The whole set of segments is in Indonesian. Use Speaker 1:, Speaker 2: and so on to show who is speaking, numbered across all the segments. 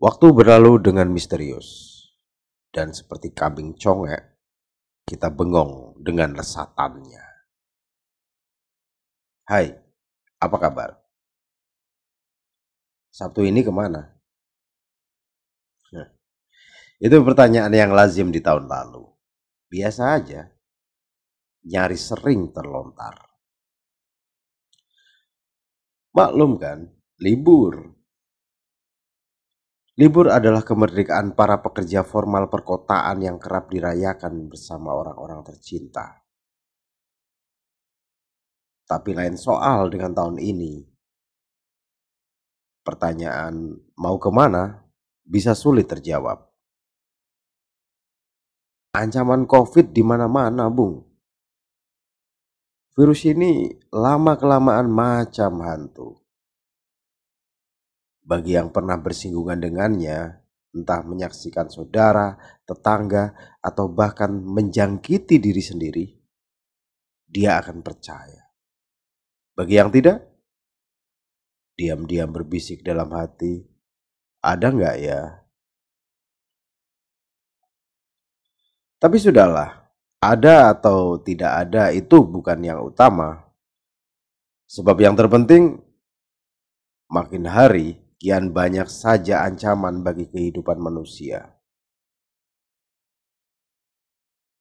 Speaker 1: Waktu berlalu dengan misterius, dan seperti kambing congek, kita bengong dengan lesatannya. Hai, apa kabar? Sabtu ini ke mana? Itu pertanyaan yang lazim di tahun lalu. Biasa aja, nyaris sering terlontar. Maklum kan, libur Libur adalah kemerdekaan para pekerja formal perkotaan yang kerap dirayakan bersama orang-orang tercinta. Tapi lain soal dengan tahun ini. Pertanyaan mau ke mana bisa sulit terjawab. Ancaman COVID di mana-mana, Bung. Virus ini lama-kelamaan macam hantu. Bagi yang pernah bersinggungan dengannya, entah menyaksikan saudara, tetangga, atau bahkan menjangkiti diri sendiri, dia akan percaya. Bagi yang tidak, diam-diam berbisik dalam hati, ada nggak ya? Tapi sudahlah, ada atau tidak ada itu bukan yang utama. Sebab yang terpenting, makin hari kian banyak saja ancaman bagi kehidupan manusia.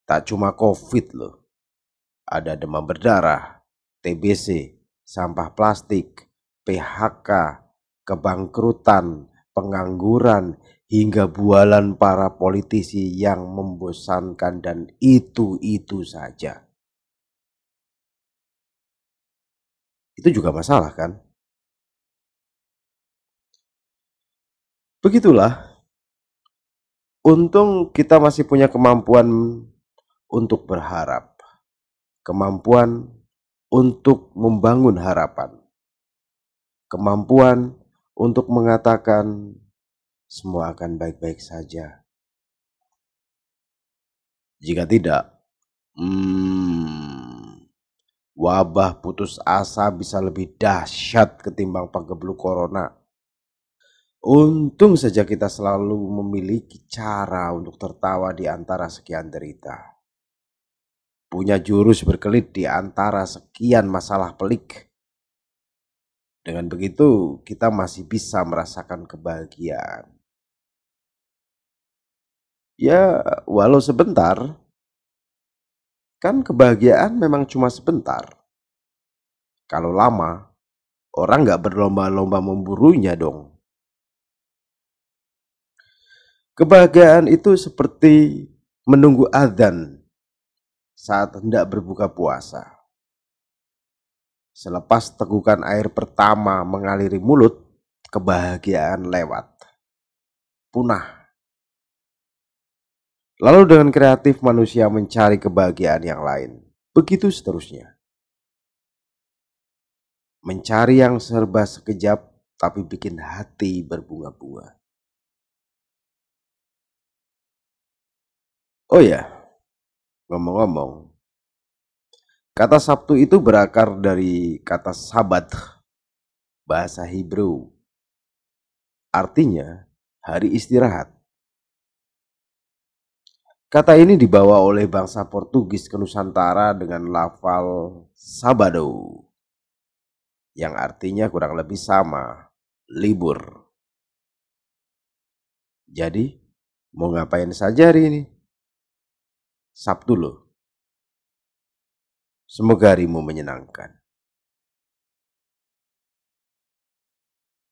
Speaker 1: Tak cuma COVID loh, ada demam berdarah, TBC, sampah plastik, PHK, kebangkrutan, pengangguran, hingga bualan para politisi yang membosankan dan itu-itu saja. Itu juga masalah kan? Begitulah. Untung kita masih punya kemampuan untuk berharap. Kemampuan untuk membangun harapan. Kemampuan untuk mengatakan semua akan baik-baik saja. Jika tidak, hmm, wabah putus asa bisa lebih dahsyat ketimbang panggeblu corona. Untung saja kita selalu memiliki cara untuk tertawa di antara sekian derita. Punya jurus berkelit di antara sekian masalah pelik. Dengan begitu, kita masih bisa merasakan kebahagiaan. Ya, walau sebentar, kan kebahagiaan memang cuma sebentar. Kalau lama, orang nggak berlomba-lomba memburunya dong. Kebahagiaan itu seperti menunggu adzan saat hendak berbuka puasa. Selepas tegukan air pertama mengaliri mulut, kebahagiaan lewat. Punah. Lalu dengan kreatif manusia mencari kebahagiaan yang lain. Begitu seterusnya. Mencari yang serba sekejap tapi bikin hati berbunga-bunga. Oh ya, ngomong-ngomong, kata Sabtu itu berakar dari kata Sabat, bahasa Hebrew. Artinya hari istirahat. Kata ini dibawa oleh bangsa Portugis ke Nusantara dengan lafal Sabado, yang artinya kurang lebih sama, libur. Jadi, mau ngapain saja hari ini? Sabtu loh. Semoga harimu menyenangkan.